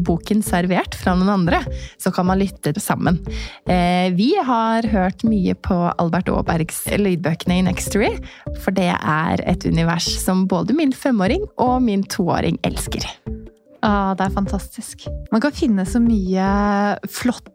boken servert fra noen andre, så kan man lytte sammen. Eh, vi har hørt mye på Albert Aabergs lydbøkene i Nextory, for det er et univers som både min femåring og min toåring elsker. Ah, det er fantastisk. Man kan finne så mye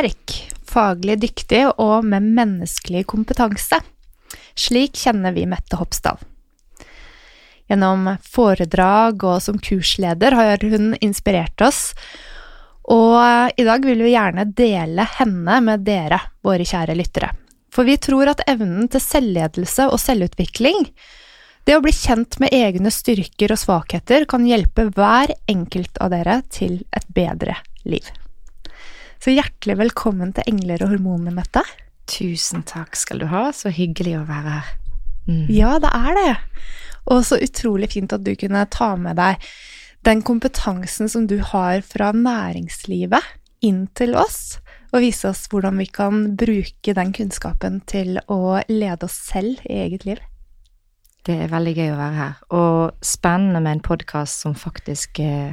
Sterk, faglig dyktig og med menneskelig kompetanse. Slik kjenner vi Mette Hopsdal. Gjennom foredrag og som kursleder har hun inspirert oss, og i dag vil vi gjerne dele henne med dere, våre kjære lyttere. For vi tror at evnen til selvledelse og selvutvikling, det å bli kjent med egne styrker og svakheter, kan hjelpe hver enkelt av dere til et bedre liv. Så hjertelig velkommen til Engler og hormoner, Mette. Tusen takk skal du ha. Så hyggelig å være her. Mm. Ja, det er det. Og så utrolig fint at du kunne ta med deg den kompetansen som du har fra næringslivet, inn til oss, og vise oss hvordan vi kan bruke den kunnskapen til å lede oss selv i eget liv. Det er veldig gøy å være her, og spennende med en podkast som faktisk eh,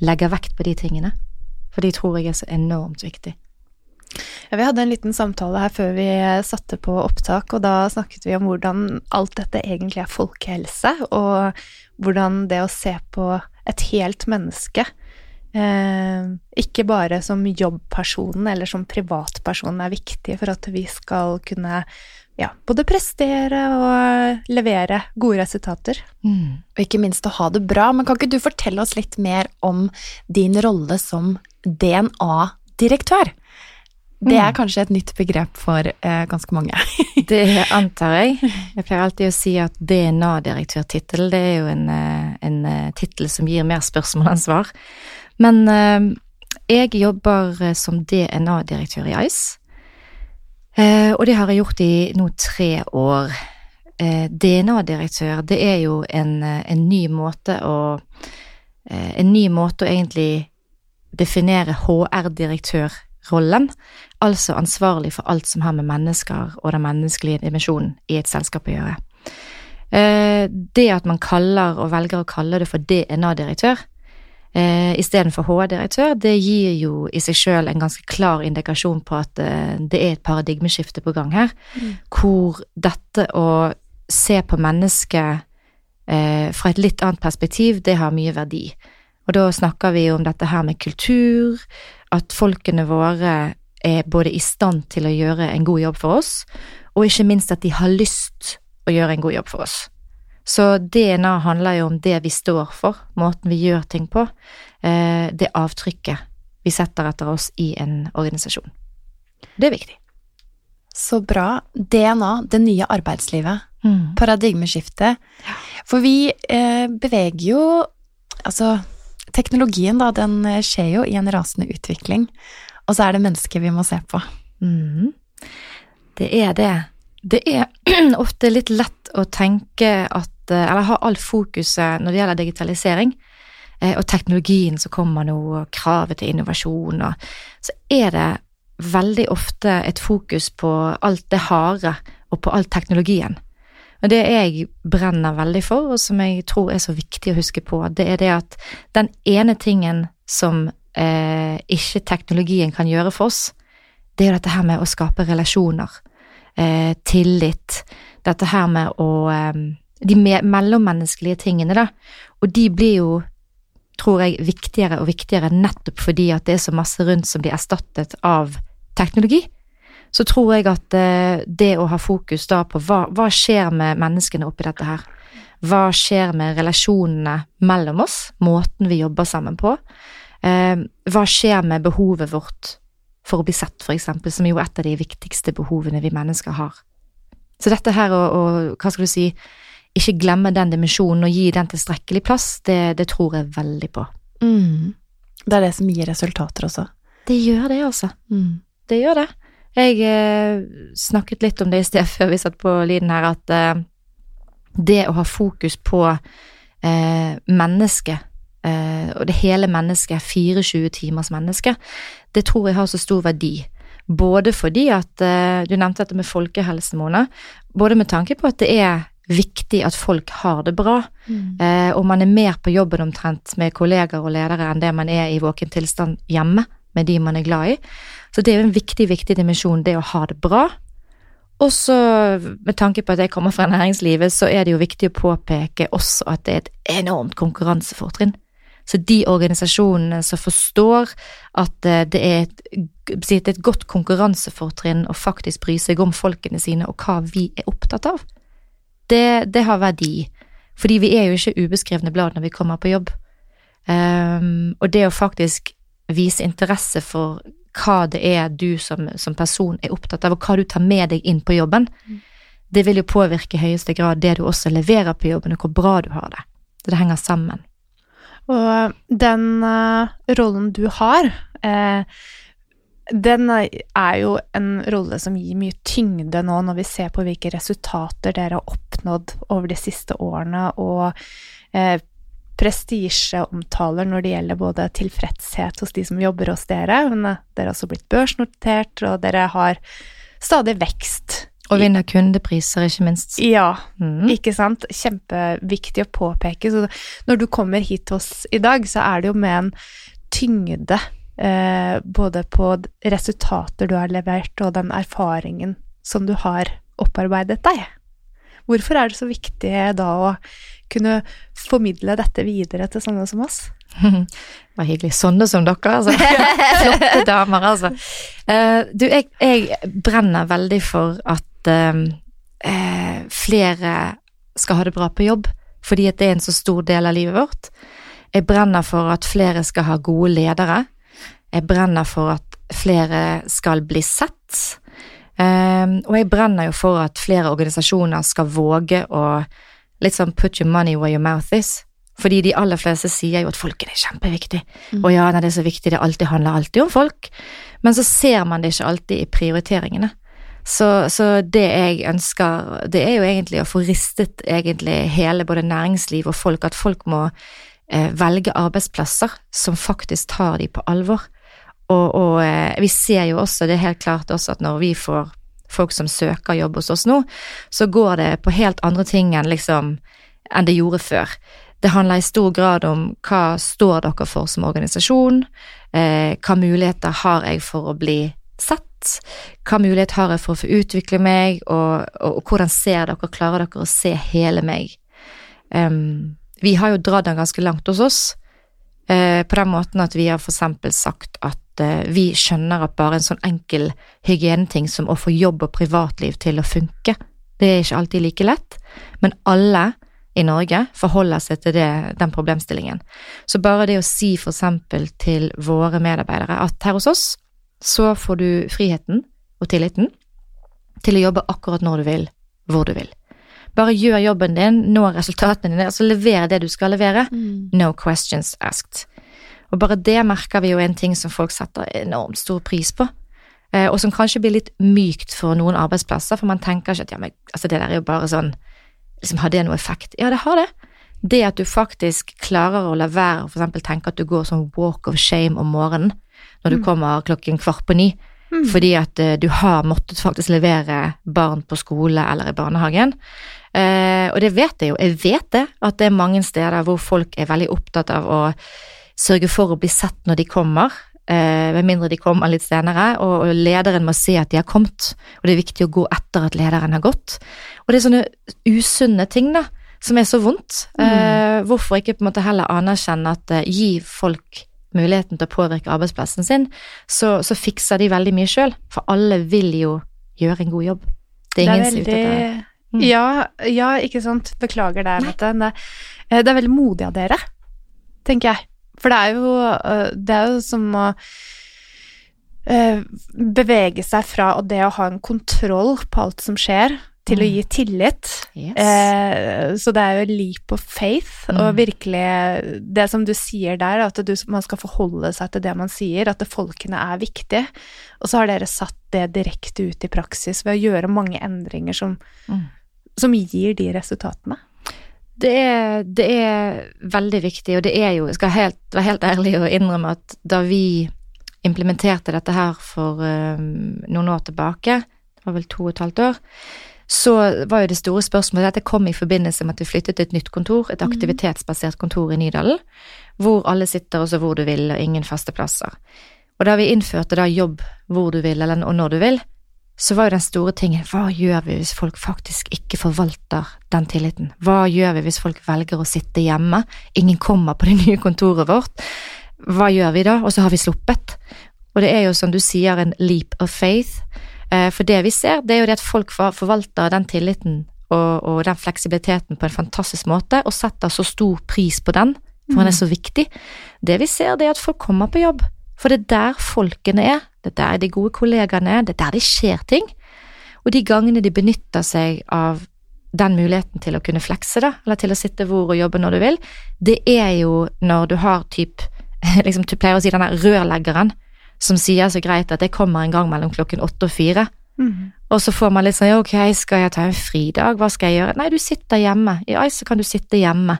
legger vekt på de tingene. For de tror jeg er så enormt viktig. Ja, vi hadde en liten samtale her før vi satte på opptak, og da snakket vi om hvordan alt dette egentlig er folkehelse, og hvordan det å se på et helt menneske eh, ikke bare som jobbpersonen eller som privatperson er viktig for at vi skal kunne ja, både prestere og levere gode resultater. Mm. Og ikke minst å ha det bra. Men kan ikke du fortelle oss litt mer om din rolle som DNA-direktør? Det er mm. kanskje et nytt begrep for eh, ganske mange. det antar jeg. Jeg pleier alltid å si at DNA-direktørtittel, det er jo en, eh, en eh, tittel som gir mer spørsmål enn svar. Men eh, jeg jobber eh, som DNA-direktør i ICE. Eh, og det har jeg gjort i nå tre år. DNA-direktør, det er jo en, en, ny måte å En ny måte å egentlig definere HR-direktørrollen. altså ansvarlig for alt som har med mennesker og den menneskelige dimensjonen i et selskap å gjøre. Eh, det at man kaller og velger å kalle det for DNA-direktør eh, istedenfor HR-direktør, det gir jo i seg sjøl en ganske klar indikasjon på at eh, det er et paradigmeskifte på gang her, Mm. hvor dette å se på mennesket eh, fra et litt annet perspektiv, det har mye verdi. Og da snakker vi om dette her med kultur, at folkene våre er både i stand til å gjøre en god jobb for oss, og ikke minst at de har lyst å gjøre en god jobb for oss. Så DNA handler jo om det vi står for, måten vi gjør ting på, eh, det avtrykket vi setter etter oss i en organisasjon. Det er viktig. Så bra. DNA, det nye arbeidslivet. Mm. Paradigmeskifte. For vi eh, beveger jo Altså, teknologien, da, den eh, skjer jo i en rasende utvikling. Og så er det mennesket vi må se på. Mm. Det er det. Det er ofte litt lett å tenke at eh, Eller ha alt fokuset når det gjelder digitalisering, eh, og teknologien som kommer nå, og kravet til innovasjon, og så er det veldig ofte et fokus på alt det harde, og på all teknologien. Og det jeg brenner veldig for, og som jeg tror er så viktig å huske på, det er det at den ene tingen som eh, ikke teknologien kan gjøre for oss, det er jo dette her med å skape relasjoner, eh, tillit, dette her med å eh, De me mellommenneskelige tingene, da. Og de blir jo, tror jeg, viktigere og viktigere nettopp fordi at det er så masse rundt som blir erstattet av teknologi. Så tror jeg at eh, det å ha fokus da på hva, hva skjer med menneskene oppi dette her, hva skjer med relasjonene mellom oss, måten vi jobber sammen på, eh, hva skjer med behovet vårt for å bli sett, eksempel, som jo er et av de viktigste behovene vi mennesker har. Så dette her å hva skal du si, ikke glemme den dimensjonen og gi den tilstrekkelig plass, det, det tror jeg veldig på. Mm. Det er det som gir resultater også. Det gjør det, altså. Mm. Det gjør det. Jeg eh, snakket litt om det i sted før vi satt på lyden her, at eh, det å ha fokus på eh, mennesket, eh, og det hele mennesket, 24 timers menneske, det tror jeg har så stor verdi. Både fordi at eh, Du nevnte dette med folkehelse, Mona. Både med tanke på at det er viktig at folk har det bra, Mm. eh, og man er mer på jobben omtrent med kolleger og ledere enn det man er i våken tilstand hjemme med de man er glad i. Så det er jo en viktig, viktig dimensjon, det å ha det bra. Og så, med tanke på at jeg kommer fra næringslivet, så er det jo viktig å påpeke også at det er et enormt konkurransefortrinn. Så de organisasjonene som forstår at eh, det er et, et godt konkurransefortrinn å faktisk bry seg om folkene sine og hva vi er opptatt av, det, det har verdi. Fordi vi er jo ikke ubeskrevne blad når vi kommer på jobb. Um, og det å faktisk vise interesse for hva det er du som, som person er opptatt av, og hva du tar med deg inn på jobben, det vil jo påvirke i høyeste grad det du også leverer på jobben, og hvor bra du har det. Så det henger sammen. Og den uh, rollen du har, eh, den er jo en rolle som gir mye tyngde nå når vi ser på hvilke resultater dere har oppnådd over de siste årene, og eh, prestisjeomtaler når det gjelder både tilfredshet hos de som jobber hos dere, men dere har også blitt børsnotert, og dere har stadig vekst. Og vinner kundepriser, ikke minst. Ja, Mm. ikke sant? Kjempeviktig å påpeke. Så når du kommer hit til oss i dag, så er det jo med en tyngde eh, både på resultater du har levert, og den erfaringen som du har opparbeidet deg. Hvorfor er det så viktig da å kunne formidle dette videre til sånne som oss? Det var hyggelig. Sånne som dere, altså. Flotte damer, altså. Eh, du, jeg, jeg brenner veldig for at eh, eh, flere skal ha det bra på jobb, fordi at det er en så stor del av livet vårt. Jeg brenner for at flere skal ha gode ledere. Jeg brenner for at flere skal bli sett. Eh, og jeg brenner jo for at flere organisasjoner skal våge å litt sånn put your money where your mouth is. Fordi de aller fleste sier jo at folkene er kjempeviktig. Og ja, nei, det er så viktig, det alltid handler alltid om folk. Men så ser man det ikke alltid i prioriteringene. Så, så det jeg ønsker, det er jo egentlig å få ristet egentlig hele både næringsliv og folk, at folk må eh, velge arbeidsplasser som faktisk tar de på alvor. Og, og eh, vi ser jo også, det er helt klart også at når vi får folk som søker jobb hos oss nå, så går det på helt andre ting enn liksom enn det gjorde før. Det handler i stor grad om hva står dere for som organisasjon, eh, hva muligheter har jeg for å bli sett, hva mulighet har jeg for å få utvikle meg, og, og, og hvordan ser dere, klarer dere å se hele meg? Um, vi har jo dratt den ganske langt hos oss, eh, på den måten at vi har for eksempel sagt at vi skjønner at bare en sånn enkel hygieneting som å få jobb og privatliv til å funke, det er ikke alltid like lett, men alle i Norge forholder seg til det, den problemstillingen. Så bare det å si for eksempel til våre medarbeidere at her hos oss så får du friheten og tilliten til å jobbe akkurat når du vil, hvor du vil. Bare gjør jobben din, nå resultatene dine, altså lever det du skal levere. Mm. No questions asked. Og bare det merker vi jo en ting som folk setter enormt stor pris på. Eh, og som kanskje blir litt mykt for noen arbeidsplasser, for man tenker ikke at ja, men altså det der er jo bare sånn liksom, Har det noe effekt? Ja, det har det. Det at du faktisk klarer å la være å eksempel tenke at du går sånn walk of shame om morgenen når du Mm. kommer klokken kvart på ni, Mm. fordi at eh, du har måttet faktisk levere barn på skole eller i barnehagen. Eh, og det vet jeg jo. Jeg vet det, at det er mange steder hvor folk er veldig opptatt av å sørge for å bli sett når de kommer, eh, med mindre de kommer litt senere, og, lederen må se at de har kommet, og det er viktig å gå etter at lederen har gått. Og det er sånne usunne ting, da, som er så vondt. Eh, hvorfor ikke på en måte heller anerkjenne at eh, gi folk muligheten til å påvirke arbeidsplassen sin, så, så fikser de veldig mye sjøl, for alle vil jo gjøre en god jobb. Det er ingen som er ute etter Mm. Ja, ja, ikke sant. Beklager det, Mette. Det, det er veldig modig av dere, tenker jeg. For det er jo, eh, det er jo som å eh, bevege seg fra det å ha en kontroll på alt som skjer, til å Mm. gi tillit. Yes. Eh, så det er jo leap of faith, Mm. og virkelig Det som du sier der, at du, man skal forholde seg til det man sier, at det folkene er viktig. Og så har dere satt det direkte ut i praksis ved å gjøre mange endringer som, Mm. som gir de resultatene. Det er, det er veldig viktig, og det er jo Jeg skal helt, være helt ærlig og innrømme at da vi implementerte dette her for um, noen år tilbake, det var vel to og et halvt år, så var jo det store spørsmålet Dette kom i forbindelse med at vi flyttet til et nytt kontor, et aktivitetsbasert kontor i Nydalen, hvor alle sitter også hvor du vil, og ingen faste plasser. Og da vi innførte da jobb hvor du vil, eller og når du vil, så var jo den store tingen hva gjør vi hvis folk faktisk ikke forvalter den tilliten? Hva gjør vi hvis folk velger å sitte hjemme, ingen kommer på det nye kontoret vårt? Hva gjør vi da? Og så har vi sluppet. Og det er jo som du sier, en leap of faith. Eh, For det vi ser, det er jo det at folk forvalter den tilliten og, og den fleksibiliteten på en fantastisk måte, og setter så stor pris på den, for den er så viktig. Det vi ser, det er at folk kommer på jobb. For det er der folkene er, det er der de gode kollegaene er, det er der det skjer ting. Og de gangene de benytter seg av den muligheten til å kunne flekse, da, eller til å sitte hvor og jobbe når du vil, det er jo når du har typ liksom, Du pleier å si denne rørleggeren som sier så greit at jeg kommer en gang mellom klokken åtte og fire. Og så får man litt sånn ja, ok, skal jeg ta en fridag, hva skal jeg gjøre? Nei, du sitter hjemme. I ICE kan du sitte hjemme.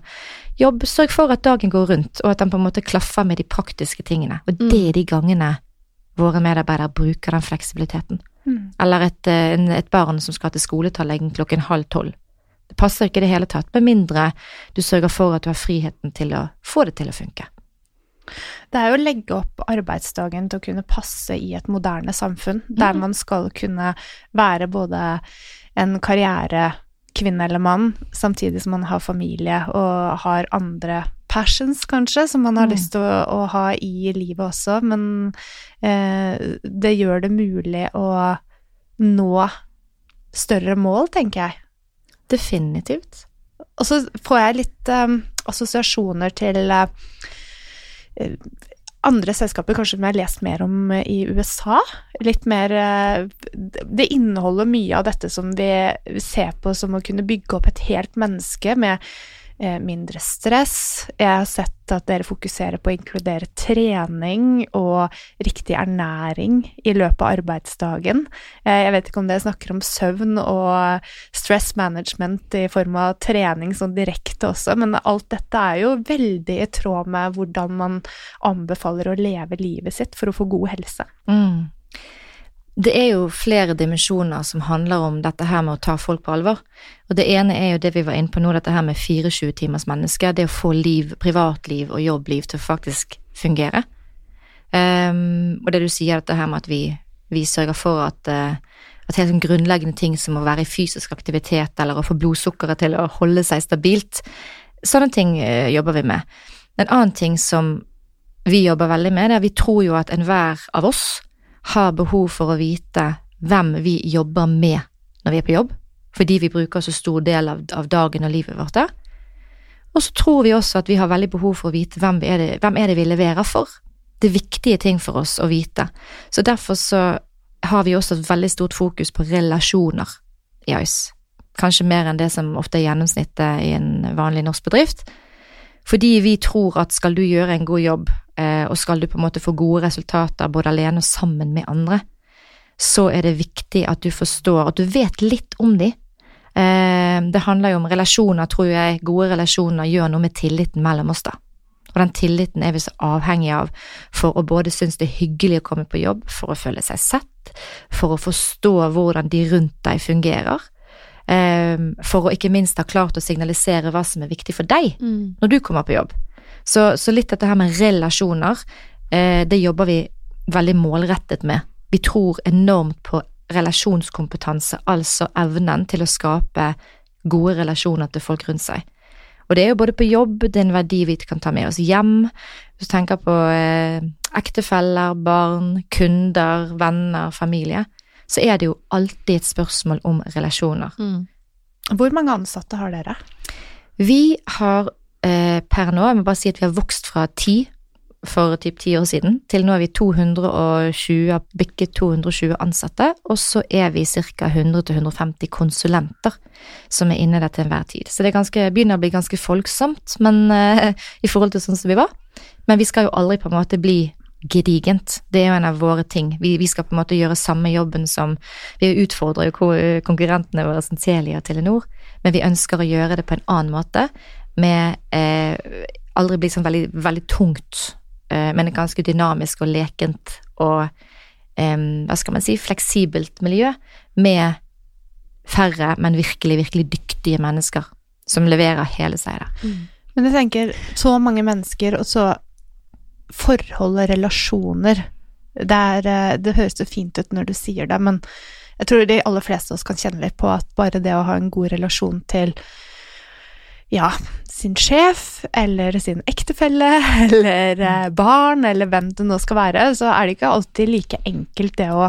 Jobb, sørg for at dagen går rundt, og at den på en måte klaffer med de praktiske tingene. Og det er de gangene våre medarbeidere bruker den fleksibiliteten. Mm. Eller et, eh, et barn som skal til skoletalleggen klokken halv tolv. Det passer ikke i det hele tatt, med mindre du sørger for at du har friheten til å få det til å funke. Det er jo å legge opp arbeidsdagen til å kunne passe i et moderne samfunn, der Mhm. man skal kunne være både en karrierekvinne eller mann, samtidig som man har familie og har andre passions, kanskje, som man har Mm. lyst til å, å ha i livet også, men eh, det gjør det mulig å nå større mål, tenker jeg. Definitivt. Og så får jeg litt eh, assosiasjoner til eh, eh, andre selskaper kanskje som jeg har lest mer om eh, i USA. Litt mer eh, Det inneholder mye av dette som vi ser på som å kunne bygge opp et helt menneske med mindre stress. Jeg har sett at dere fokuserer på å inkludere trening og riktig ernæring i løpet av arbeidsdagen. Eh, jeg vet ikke om dere snakker om søvn og stress management i form av trening sånn direkte også, men alt dette er jo veldig i tråd med hvordan man anbefaler å leve livet sitt for å få god helse. Mm. Det er jo flere dimensjoner som handler om dette her med å ta folk på alvor. Og det ene er jo det vi var inne på nå, dette her med 24 timers menneske. Det å få liv, privatliv og jobbliv til å faktisk fungere. Um, og det du sier, dette her med at vi, vi sørger for at, uh, at helt sånn grunnleggende ting som å være i fysisk aktivitet eller å få blodsukkeret til å holde seg stabilt, sånne ting uh, jobber vi med. En annen ting som vi jobber veldig med, det er at vi tror jo at enhver av oss har behov for å vite hvem vi jobber med når vi er på jobb, fordi vi bruker så stor del av, av dagen og livet vårt der. Og så tror vi også at vi har veldig behov for å vite hvem er, det, hvem er det vi leverer for. Det er viktige ting for oss å vite. Så derfor så har vi også et veldig stort fokus på relasjoner i Ice. Kanskje mer enn det som ofte er gjennomsnittet i en vanlig norsk bedrift. Fordi vi tror at skal du gjøre en god jobb, eh, og skal du på en måte få gode resultater både alene og sammen med andre, så er det viktig at du forstår, at du vet litt om de. Eh, det handler jo om relasjoner, tror jeg. Gode relasjoner gjør noe med tilliten mellom oss, da. Og den tilliten er vi så avhengig av for å både synes det er hyggelig å komme på jobb, for å føle seg sett, for å forstå hvordan de rundt deg fungerer, for å ikke minst ha klart å signalisere hva som er viktig for deg mm. når du kommer på jobb. Så, så litt dette her med relasjoner, uh, det jobber vi veldig målrettet med. Vi tror enormt på relasjonskompetanse, altså evnen til å skape gode relasjoner til folk rundt seg. Og det er jo både på jobb, det er en verdi vi kan ta med oss hjem. Hvis du tenker på eh, ektefeller, barn, kunder, venner, familie så er det jo alltid et spørsmål om relasjoner. Mm. Hvor mange ansatte har dere? Vi har eh, per nå, jeg må bare si at vi har vokst fra ti for typ ti år siden, til nå er vi 220, bikket 220 ansatte, og så er vi ca. 100-150 konsulenter som er inne der til enhver tid. Så det ganske, begynner å bli ganske folksomt men, eh, i forhold til sånn som vi var. Men vi skal jo aldri på en måte bli gedigent. Det er jo en av våre ting. Vi, vi, skal på en måte gjøre samme jobben som Vi utfordrer jo konkurrentene våre som Telia og Telenor, men vi ønsker å gjøre det på en annen måte. Med eh, aldri bli sånn veldig, veldig tungt, eh, men ganske dynamisk og lekent og eh, hva skal man si, fleksibelt miljø med færre, men virkelig, virkelig dyktige mennesker som leverer hele seg der. Mm. Men jeg tenker, så mange mennesker, og så forhold og relasjoner. Det, er, eh, det høres jo fint ut når du sier det, men jeg tror de aller fleste av oss kan kjenne litt på at bare det å ha en god relasjon til ja, sin sjef eller sin ektefelle eller eh, barn eller hvem det nå skal være, så er det ikke alltid like enkelt det å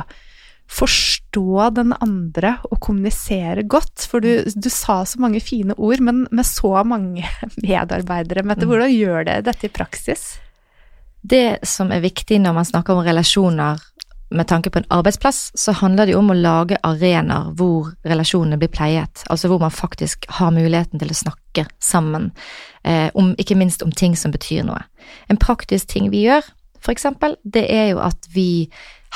forstå den andre og kommunisere godt. For du, du sa så mange fine ord, men med så mange medarbeidere. Mette, mm. hvordan gjør det dette i praksis? Det som er viktig når man snakker om relasjoner med tanke på en arbeidsplass, så handler det jo om å lage arenaer hvor relasjonene blir pleiet. Altså hvor man faktisk har muligheten til å snakke sammen, eh, om, ikke minst om ting som betyr noe. En praktisk ting vi gjør, for eksempel, det er jo at vi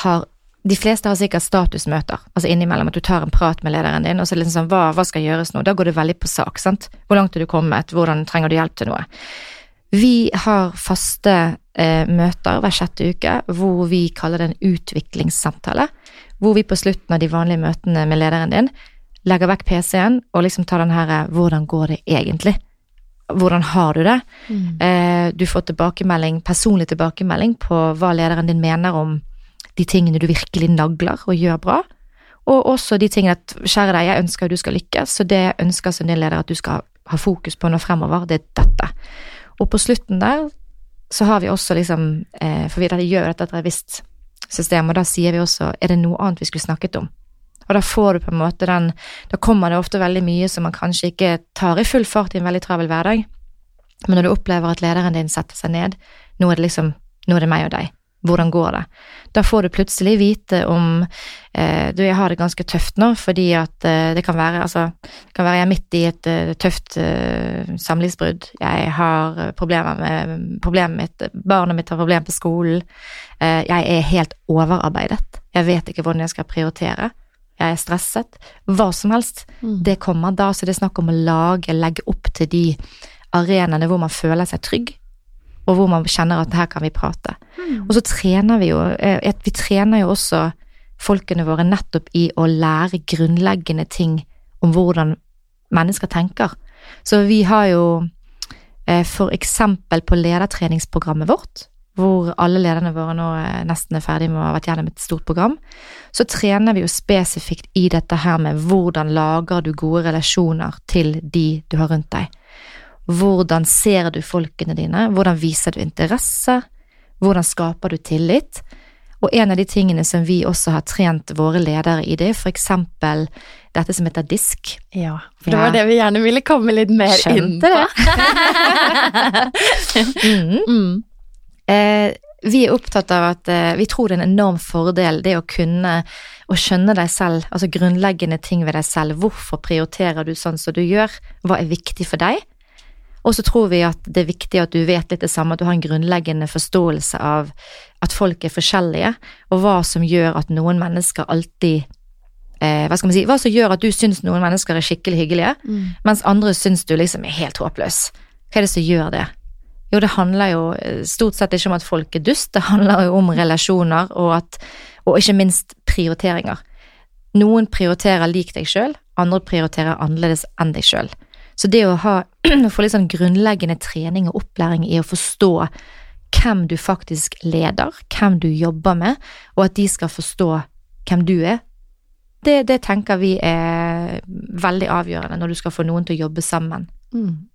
har de fleste har sikkert statusmøter, altså innimellom at du tar en prat med lederen din, og så er det liksom sånn, hva, hva skal gjøres nå? Da går det veldig på sak, sant. Hvor langt er du kommet, hvordan trenger du hjelp til noe? Vi har faste eh, møter hver sjette uke hvor vi kaller det en utviklingssamtale. Hvor vi på slutten av de vanlige møtene med lederen din legger vekk PC-en og liksom tar den her 'hvordan går det egentlig'? Hvordan har du det? Mm. Eh, du får tilbakemelding, personlig tilbakemelding på hva lederen din mener om de tingene du virkelig nagler og gjør bra. Og også de tingene at 'kjære deg, jeg ønsker du skal lykkes', så det jeg ønsker som din leder at du skal ha fokus på nå fremover, det er dette. Og på slutten der så har vi også liksom eh, For vi gjør dette etter et visst system, og da sier vi også er det noe annet vi skulle snakket om? Og da får du på en måte den Da kommer det ofte veldig mye som man kanskje ikke tar i full fart i en veldig travel hverdag, men når du opplever at lederen din setter seg ned, nå er det liksom Nå er det meg og deg. Hvordan går det? Da får du plutselig vite om eh, du, jeg har det ganske tøft nå, fordi at eh, det kan være altså, det kan være jeg er midt i et uh, tøft uh, samlivsbrudd. Jeg har eh, problemer med problemet mitt, barnet mitt har problemer på skolen. Eh, jeg er helt overarbeidet. Jeg vet ikke hvordan jeg skal prioritere. Jeg er stresset. Hva som helst. Mm. Det kommer da, så det er snakk om å lage, legge opp til de arenaene hvor man føler seg trygg, og hvor man kjenner at her kan vi prate. Og så trener vi jo eh, Vi trener jo også folkene våre nettopp i å lære grunnleggende ting om hvordan mennesker tenker. Så vi har jo eh, for eksempel på ledertreningsprogrammet vårt, hvor alle lederne våre nå eh, nesten er ferdig med å ha vært gjennom et stort program, så trener vi jo spesifikt i dette her med hvordan lager du gode relasjoner til de du har rundt deg. Hvordan ser du folkene dine? Hvordan viser du interesse? Hvordan skaper du tillit? Og en av de tingene som vi også har trent våre ledere i, det er for eksempel dette som heter disk. Ja, for det Ja. var det vi gjerne ville komme litt mer inn Skjønte på. det. mm. Mm. Eh, vi er opptatt av at eh, vi tror det er en enorm fordel det å kunne å skjønne deg selv, altså grunnleggende ting ved deg selv. Hvorfor prioriterer du sånn som du gjør? Hva er viktig for deg? Og så tror vi at det er viktig at du vet litt det samme, at du har en grunnleggende forståelse av at folk er forskjellige, og hva som gjør at noen mennesker alltid eh, Hva skal man si Hva som gjør at du syns noen mennesker er skikkelig hyggelige, Mm. mens andre syns du liksom er helt håpløs. Hva er det som gjør det? Jo, det handler jo eh, stort sett ikke om at folk er dust, det handler jo om relasjoner og, at, og ikke minst prioriteringer. Noen prioriterer lik deg sjøl, andre prioriterer annerledes enn deg sjøl. Så det å ha, å få litt sånn grunnleggende trening og opplæring i å forstå hvem du faktisk leder, hvem du jobber med, og at de skal forstå hvem du er, det, det tenker vi er veldig avgjørende når du skal få noen til å jobbe sammen. Mm.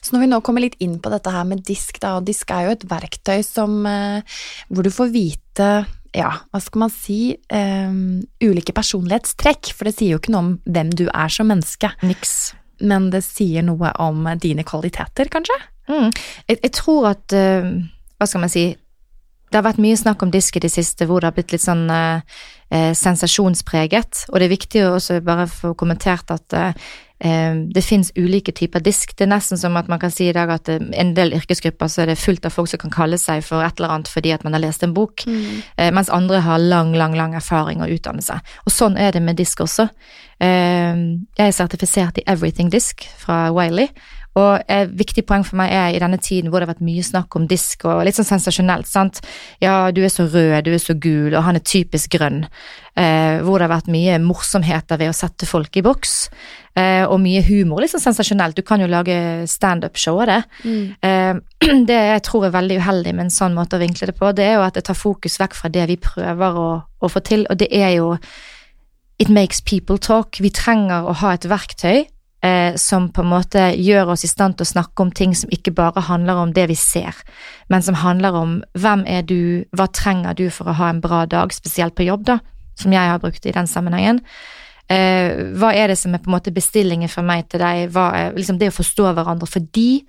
Så når vi nå kommer litt inn på dette her med disk, da, og disk er jo et verktøy som eh, hvor du får vite ja, hva skal man si, um, ulike personlighetstrekk, for det sier jo ikke noe om hvem du er som menneske, Niks. Men det sier noe om dine kvaliteter, kanskje? Mm. Jeg, jeg tror at uh, Hva skal man si Det har vært mye snakk om disk i det siste hvor det har blitt litt sånn uh, sensasjonspreget. Og det er viktig også bare få kommentert at eh, det finnes ulike typer disk. Det er nesten som at man kan si i dag at eh, en del yrkesgrupper så er det fullt av folk som kan kalle seg for et eller annet fordi at man har lest en bok, mm. mens andre har lang, lang, lang erfaring og utdannelse. Og sånn er det med disk også. Eh, jeg er sertifisert i Everything Disk fra Wiley. Og et viktig poeng for meg er i denne tiden hvor det har vært mye snakk om disk og litt sånn sensasjonelt, sant. Ja, du er så rød, du er så gul, og han er typisk grønn. Eh, hvor det har vært mye morsomheter ved å sette folk i boks, eh, og mye humor. Litt sånn sensasjonelt. Du kan jo lage standup-show av det. Eh, det jeg tror er veldig uheldig med en sånn måte å vinkle det på, det er jo at det tar fokus vekk fra det vi prøver å, å få til, og det er jo It makes people talk. Vi trenger å ha et verktøy eh, som på en måte gjør oss i stand til å snakke om ting som ikke bare handler om det vi ser, men som handler om hvem er du, hva trenger du for å ha en bra dag, spesielt på jobb, da, som jeg har brukt i den sammenhengen. Eh, hva er det som er på en måte bestillingen fra meg til deg, hva er, liksom det å forstå hverandre, fordi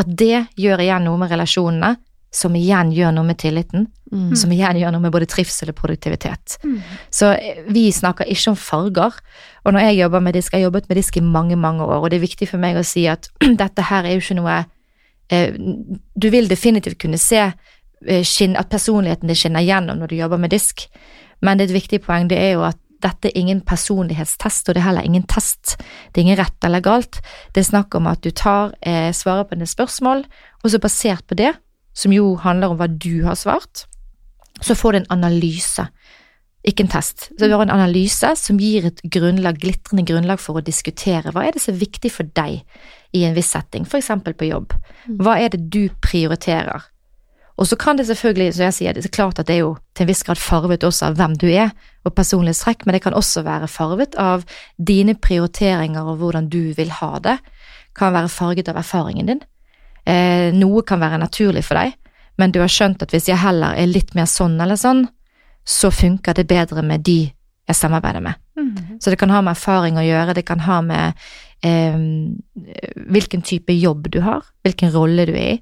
at det gjør igjen noe med relasjonene, som igjen gjør noe med tilliten, Mm. som igjen gjør noe med både trivsel og produktivitet. Så eh, vi snakker ikke om farger. Og når jeg jobber med disk, jeg har jobbet med disk i mange, mange år, og det er viktig for meg å si at dette her er jo ikke noe eh, Du vil definitivt kunne se eh, skinn, at personligheten din skinner gjennom når du jobber med disk, men det er et viktig poeng, det er jo at dette er ingen personlighetstest, og det er heller ingen test. Det er ingen rett eller galt. Det er snakk om at du tar, eh, svarer på dine spørsmål, og så basert på det, som jo handler om hva du har svart, så får du en analyse, ikke en test. Så du har en analyse som gir et grunnlag, glitrende grunnlag for å diskutere hva er det som er viktig for deg i en viss setting, eksempel på jobb. Hva er det du prioriterer? Og så kan det selvfølgelig, som jeg sier, det er klart at det er jo til en viss grad farvet også av hvem du er, og personlighetstrekk, men det kan også være farvet av dine prioriteringer og hvordan du vil ha det. Kan være farget av erfaringen din. Eh, noe kan være naturlig for deg, men du har skjønt at hvis jeg heller er litt mer sånn eller sånn, så funker det bedre med de jeg samarbeider med. Så det kan ha med erfaring å gjøre, det kan ha med eh, hvilken type jobb du har, hvilken rolle du er i.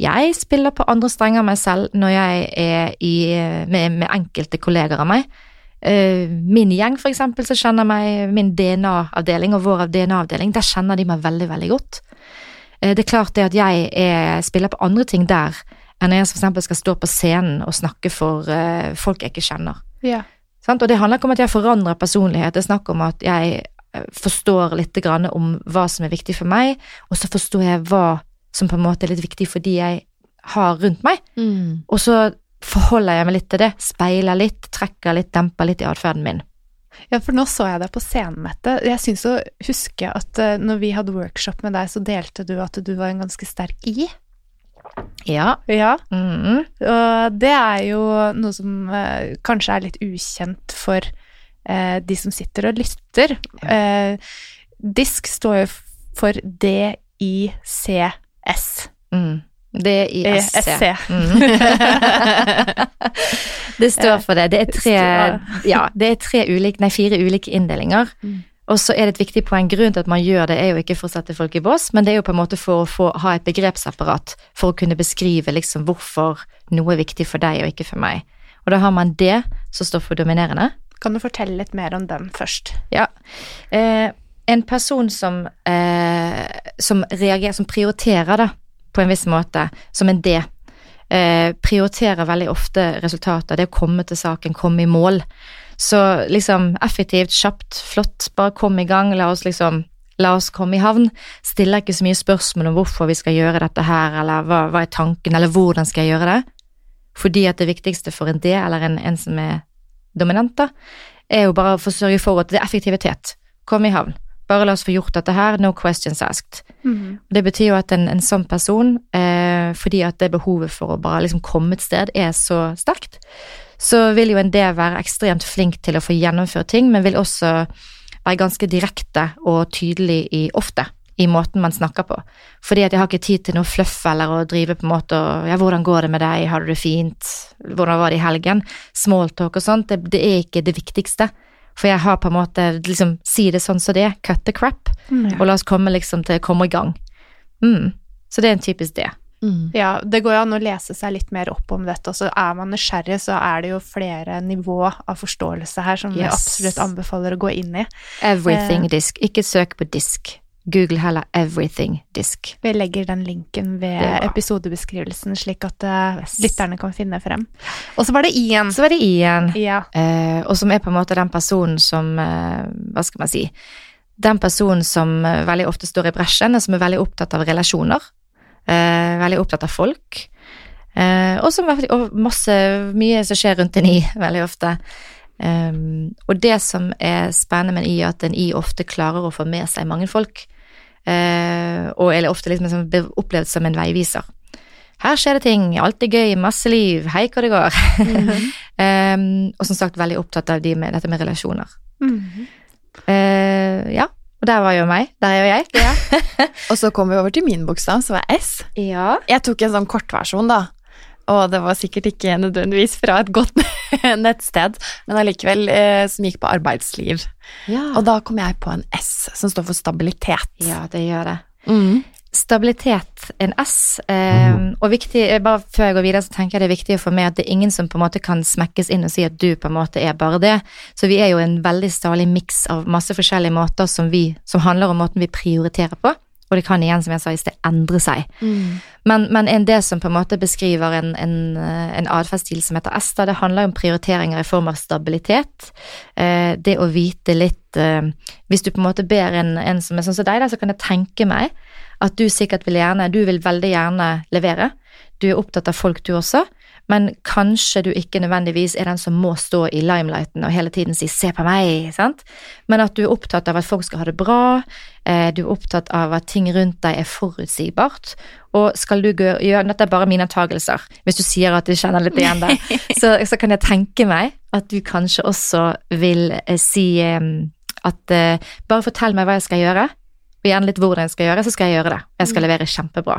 Jeg spiller på andre strenger meg selv når jeg er i, med, med enkelte kolleger av meg. Eh, min gjeng, for eksempel, så kjenner meg min DNA-avdeling og vår DNA-avdeling, der kjenner de meg veldig, veldig godt. Eh, det er klart det at jeg er, spiller på andre ting der enn når jeg f.eks. skal stå på scenen og snakke for uh, folk jeg ikke kjenner. Ja. Sant? Og det handler ikke om at jeg forandrer personlighet, det er snakk om at jeg forstår litt om hva som er viktig for meg, og så forstår jeg hva som på en måte er litt viktig for de jeg har rundt meg. Mm. Og så forholder jeg meg litt til det, speiler litt, trekker litt, demper litt i atferden min. Ja, for nå så jeg deg på scenen, Mette. Jeg syns å huske at uh, når vi hadde workshop med deg, så delte du at du var en ganske sterk I. Ja. Ja. Mm. Og det er jo noe som eh, kanskje er litt ukjent for eh, de som sitter og lytter. DISK står jo for D-I-C-S. Mm. D-I-S-C. Mm. det står for det. Det er tre, ja, det er tre ulike, nei, fire ulike inndelinger. Mm. Og så er det et viktig poeng. Grunnen til at man gjør det, er jo ikke for å sette folk i bås, men det er jo på en måte for å få, ha et begrepsapparat for å kunne beskrive liksom hvorfor noe er viktig for deg og ikke for meg. Og da har man det som står for dominerende. Kan du fortelle litt mer om den først? Ja. Eh, en person som, eh, som reagerer, som prioriterer det på en viss måte, som en D, eh, prioriterer veldig ofte resultater. Det å komme til saken, komme i mål. Så liksom effektivt, kjapt, flott, bare kom i gang. La oss liksom La oss komme i havn. Stiller ikke så mye spørsmål om hvorfor vi skal gjøre dette her, eller hva, hva er tanken, eller hvordan skal jeg gjøre det. Fordi at det viktigste for en D, eller en, en som er dominant, da, er jo bare å sørge for at det er effektivitet. Kom i havn. Bare la oss få gjort dette her, no questions asked. Mm. Det betyr jo at en, en sånn person, eh, fordi at det behovet for å bare liksom komme et sted er så sterkt, så vil jo en D være ekstremt flink til å få gjennomført ting, men vil også være ganske direkte og tydelig i ofte i måten man snakker på. Fordi at jeg har ikke tid til noe fluff eller å drive på en måte og ja, hvordan går det med deg, har du det fint, hvordan var det i helgen, smalltalk og sånt, det, det er ikke det viktigste. For jeg har på en måte liksom si det sånn som det er, cut the crap, Mm. og la oss komme liksom til komme i gang. Mm. Så det er en typisk det. Mm. Ja, det går jo an å lese seg litt mer opp om dette, og så er man nysgjerrig, så er det jo flere nivå av forståelse her som vi absolutt anbefaler å gå inn i. Everything disk. Ikke søk på disk. Google heller everything disk. Vi legger den linken ved er episodebeskrivelsen, slik at eh, Yes. lytterne kan finne frem. Og så var det I-en. Så var det I-en. Ja. Eh, og som er på en måte den personen som eh, Hva skal man si? Den personen som eh, veldig ofte står i bresjen, og som er veldig opptatt av relasjoner. Eh, veldig opptatt av folk. Eh, og som og masse Mye som skjer rundt en I, veldig ofte. Um, og det som er spennende med en I, er at en I ofte klarer å få med seg mange folk. Eh, og eller ofte liksom som opplevd som en veiviser. Her skjer det ting, alt er gøy, masse liv, hei hvor det går. um, og som sagt veldig opptatt av de med, dette med relasjoner. Mhm. Eh, ja, og der var jo meg. Der er jo jeg. Og så kom vi over til min bokstav, som er S. Ja. Jeg tok en sånn kortversjon, da. Og det var sikkert ikke nødvendigvis fra et godt nettsted, men allikevel eh, som gikk på arbeidsliv. Ja. Og da kom jeg på en S, som står for stabilitet. ja, det gjør det. Mm. Stabilitet, en S. Eh, og viktig, eh, bare før jeg går videre, så tenker jeg det er viktig for meg at det er ingen som på en måte kan smekkes inn og si at du på en måte er bare det. Så vi er jo en veldig stadig miks av masse forskjellige måter som, vi, som handler om måten vi prioriterer på. Og det kan igjen, som jeg sa i sted, endre seg. Mm. Men, men en det som på en måte beskriver en, en, eh, en atferdsstil som heter S, det handler om prioriteringer i form av stabilitet. Eh, det å vite litt eh, Hvis du på en måte ber en, en som er sånn som deg, da, så kan jeg tenke meg at du sikkert vil gjerne Du vil veldig gjerne levere. Du er opptatt av folk, du også. Men kanskje du ikke nødvendigvis er den som må stå i limelighten og hele tiden si 'se på meg', sant? Men at du er opptatt av at folk skal ha det bra, eh, du er opptatt av at ting rundt deg er forutsigbart, og skal du gjøre, Dette er bare mine antagelser, hvis du sier at du kjenner litt igjen det, så, så kan jeg tenke meg at du kanskje også vil eh, si at eh, bare fortell meg hva jeg skal gjøre, og gjerne litt hvordan jeg skal gjøre, så skal jeg gjøre det. Jeg skal levere kjempebra.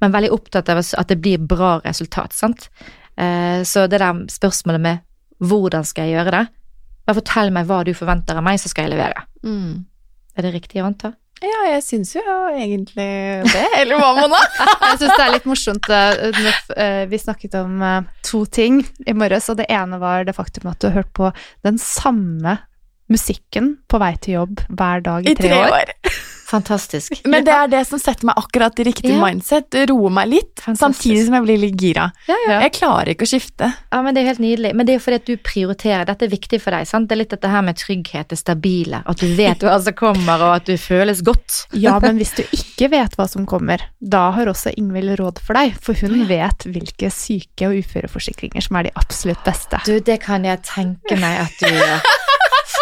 Men veldig opptatt av at det blir bra resultat, sant. Eh, Så det der spørsmålet med hvordan skal jeg gjøre det, bare fortell meg hva du forventer av meg, så skal jeg levere. Mm. Er det riktig å anta? Ja, jeg syns jo egentlig det. Eller hva, Mona? Jeg syns det er litt morsomt eh, eh, vi snakket om to ting i morges, og det ene var det faktum at du har hørt på den samme musikken på vei til jobb hver dag i, tre, år. Fantastisk. Men det er det som setter meg akkurat i riktig Ja. mindset. Roer meg litt, Fantastisk. samtidig som jeg blir litt gira. Ja, ja. Jeg klarer ikke å skifte. Ja, men Det er helt nydelig. Men det er jo fordi at du prioriterer. Dette er viktig for deg. sant? Det er litt dette her med trygghet, det stabile. At du vet hva som kommer, og at du føles godt. Ja, men hvis du ikke vet hva som kommer, da har også Ingvild råd for deg, for hun vet hvilke syke- og uføreforsikringer som er de absolutt beste. Du, det kan jeg tenke meg at du gjør.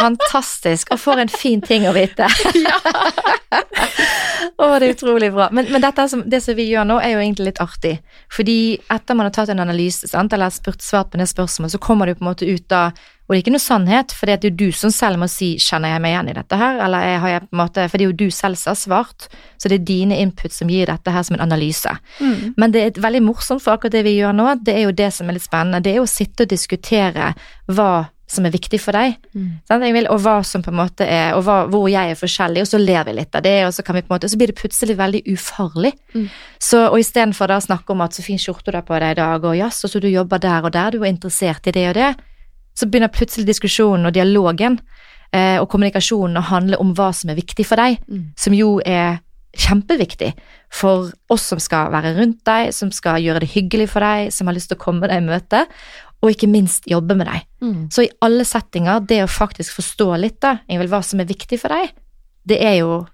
Fantastisk. Og for en fin ting å vite. Ja. Å, det er utrolig bra. Men, men dette som, det som vi gjør nå, er jo egentlig litt artig. Fordi etter man har tatt en analyse, sant, eller spurt, svart på det spørsmålet, så kommer du på en måte ut av Og det er ikke noe sannhet, for det er jo du som selv må si 'kjenner jeg meg igjen i dette her', eller har jeg på en måte For det er jo du selv som har svart, så det er dine input som gir dette her som en analyse. Mm. Men det er veldig morsomt, for akkurat det vi gjør nå, det er jo det som er litt spennende. Det er jo å sitte og diskutere hva som er viktig for deg, sant, Vil, og hva som på en måte er, og hva, hvor jeg er forskjellig, og så ler vi litt av det, og så kan vi på en måte, så blir det plutselig veldig ufarlig. Mm. Så, og istedenfor å snakke om at så fin skjorte du har på deg i dag, og jaså, så du jobber der og der, du er interessert i det og det, så begynner plutselig diskusjonen og dialogen eh, og kommunikasjonen å handle om hva som er viktig for deg, Mm. som jo er kjempeviktig for oss som skal være rundt deg, som skal gjøre det hyggelig for deg, som har lyst til å komme deg i møte, og ikke minst jobbe med deg. Mm. Så i alle settinger, det å faktisk forstå litt da, Ingvild, hva som er viktig for deg, det er jo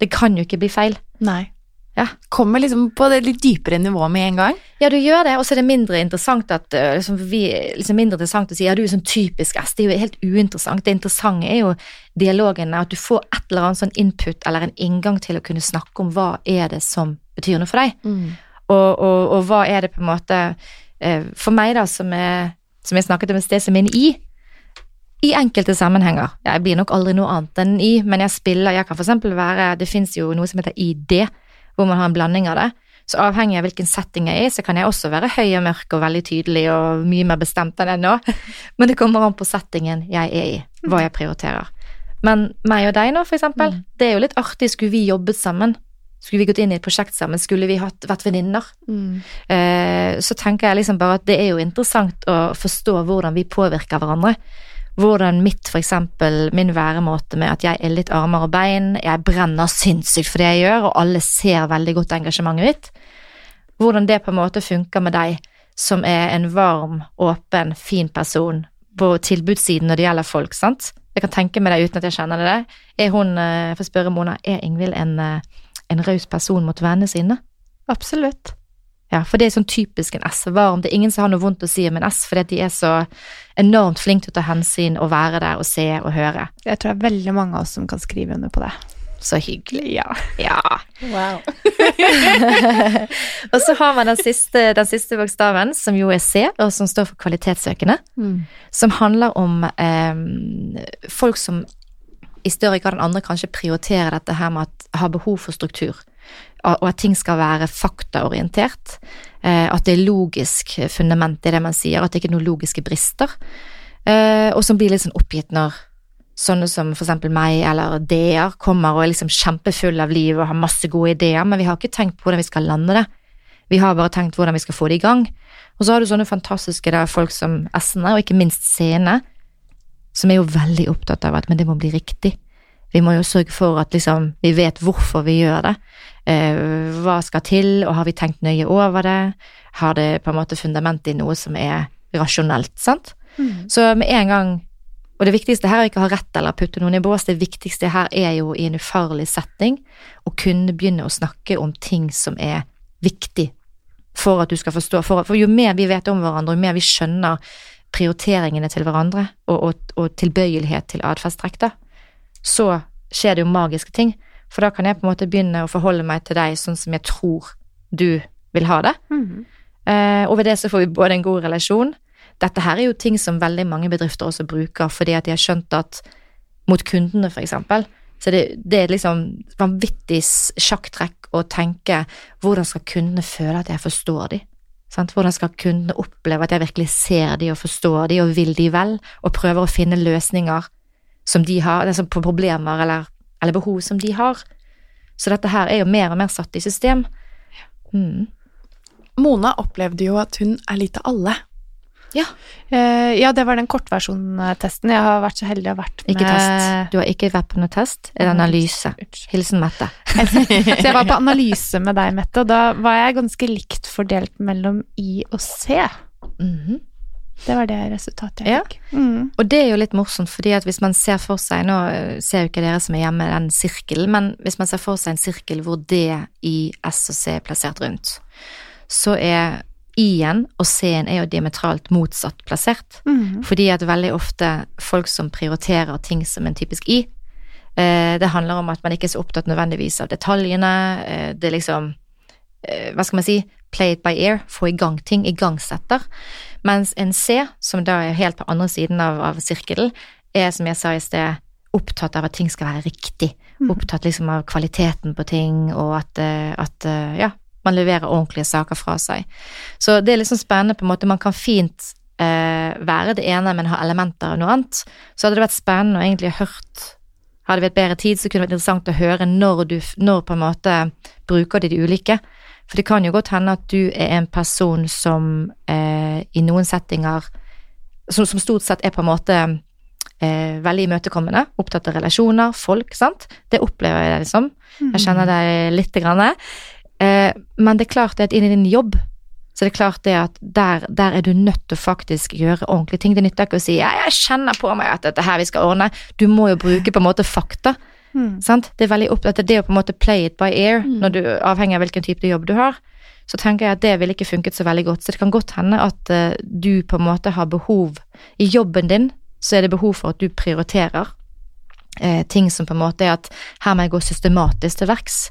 Det kan jo ikke bli feil. Nei. Ja. Kommer liksom på det litt dypere nivået med en gang. Ja, du gjør det, og så er det mindre interessant at øh, liksom, vi, liksom mindre interessant å si ja, du er sånn typisk S. Det er jo helt uinteressant. Det interessante er jo dialogen, at du får et eller annet sånn input eller en inngang til å kunne snakke om hva er det som betyr noe for deg. Og, og, og hva er det på en måte eh, For meg, da, som, er, som jeg snakket om et sted som er en i, i enkelte sammenhenger. Jeg blir nok aldri noe annet enn i, men jeg spiller Jeg kan eksempel være Det fins jo noe som heter ID, hvor man har en blanding av det. Så avhengig av hvilken setting jeg er i, så kan jeg også være høy og mørk og veldig tydelig og mye mer bestemt enn jeg nå. Men det kommer an på settingen jeg er i, hva jeg prioriterer. Men meg og deg nå, for eksempel, Mm. det er jo litt artig. Skulle vi jobbet sammen? Skulle vi gått inn i et prosjekt sammen? Skulle vi hatt, vært venninner? Eh, så tenker jeg liksom bare at det er jo interessant å forstå hvordan vi påvirker hverandre. Hvordan mitt, for eksempel, min væremåte med at jeg er litt armer og bein, jeg brenner sinnssykt for det jeg gjør, og alle ser veldig godt engasjementet mitt. Hvordan det på en måte funker med deg, som er en varm, åpen, fin person på tilbudssiden når det gjelder folk, sant? Jeg kan tenke meg det uten at jeg kjenner det. Er hun, jeg får spørre Mona, er Ingvild en, eh, en raus person mot vennene sine? Absolutt. Ja, for det er sånn typisk en S. Varm. Det er ingen som har noe vondt å si om en S, fordi at de er så enormt flinke til å ta hensyn og være der og se og høre. Jeg tror det er veldig mange av oss som kan skrive under på det. Så hyggelig. Ja. Ja. Wow. og så har man den siste, den siste bokstaven, som jo er C, og som står for kvalitetssøkende. Som handler om eh, folk som i større grad enn andre kanskje prioriterer dette her med at har behov for struktur. Og at ting skal være faktaorientert. Eh, at det er logisk fundament i det man sier, at det ikke er noen logiske brister. Eh, og som blir litt sånn oppgitt når sånne som for eksempel meg eller DR kommer og er liksom kjempefulle av liv og har masse gode ideer, men vi har ikke tenkt på hvordan vi skal lande det. Vi har bare tenkt hvordan vi skal få det i gang. Og så har du sånne fantastiske folk som S-ene, og ikke minst C-ene, som er jo veldig opptatt av at men det må bli riktig. Vi må jo sørge for at liksom, vi vet hvorfor vi gjør det. Eh, hva skal til, og har vi tenkt nøye over det? Har det på en måte fundament i noe som er rasjonelt, sant? Så med en gang Og det viktigste her er ikke å ha rett eller putte noen i bås, det viktigste her er jo i en ufarlig setting å kunne begynne å snakke om ting som er viktig for at du skal forstå. For, for jo mer vi vet om hverandre, jo mer vi skjønner prioriteringene til hverandre og, og, og tilbøyelighet til atferdstrekk, da, så skjer det jo magiske ting. For da kan jeg på en måte begynne å forholde meg til deg sånn som jeg tror du vil ha det. Eh, og ved det så får vi både en god relasjon. Dette her er jo ting som veldig mange bedrifter også bruker fordi at de har skjønt at mot kundene, for eksempel, så det, det er liksom vanvittig sjakktrekk å tenke hvordan skal kundene føle at jeg forstår dem? Sant? Hvordan skal kundene oppleve at jeg virkelig ser de og forstår de og vil de vel, og prøver å finne løsninger som de har, altså på problemer eller, eller behov som de har. Så dette her er jo mer og mer satt i system. Mm. Mona opplevde jo at hun er litt av alle. Ja. Uh, ja, det var den kortversjontesten. Jeg har vært så heldig å ha vært med Ikke test. Du har ikke vært på noe test. Det analyse? Hilsen Mette. Så jeg var på analyse med deg, Mette, og da var jeg ganske likt fordelt mellom I og C. Mhm. Det var det resultatet jeg Ja. fikk. Mm. Og det er jo litt morsomt, fordi at hvis man ser for seg Nå eh, ser jo ikke dere som er hjemme den sirkelen, men hvis man ser for seg en sirkel hvor D, I, S og C er plassert rundt, så er I-en og C-en er jo diametralt motsatt plassert. Mm. Fordi at veldig ofte folk som prioriterer ting som en typisk I, eh, det handler om at man ikke er så opptatt nødvendigvis av detaljene, eh, det er liksom eh, Hva skal man si? Play it by ear, få i gang ting, igangsetter. Mens en C, som da er helt på andre siden av, av sirkelen, er som jeg sa i sted, opptatt av at ting skal være riktig. Opptatt liksom av kvaliteten på ting, og at, eh, at eh, ja, man leverer ordentlige saker fra seg. Så det er liksom spennende på en måte. Man kan fint eh, være det ene, men ha elementer av noe annet. Så hadde det vært spennende å egentlig hørt Hadde vi hatt bedre tid, så kunne det vært interessant å høre når du når på en måte bruker de de ulike. For det kan jo godt hende at du er en person som eh, i noen settinger som, som stort sett er på en måte eh, veldig imøtekommende, opptatt av relasjoner, folk, sant. Det opplever jeg liksom. Jeg kjenner deg lite grann. Eh, men det er klart det at inni din jobb, så det er klart det at der, der er du nødt til å faktisk gjøre ordentlige ting. Det nytter ikke å si ja, jeg kjenner på meg at dette her vi skal ordne. Du må jo bruke på en måte fakta. Mm. Sant? Det er veldig opptatt av det å på en måte play it by ear, Mm. når du, avhengig av hvilken type jobb du har. Så tenker jeg at det ville ikke funket så veldig godt. Så det kan godt hende at uh, du på en måte har behov I jobben din så er det behov for at du prioriterer uh, ting som på en måte er at her må jeg gå systematisk til verks.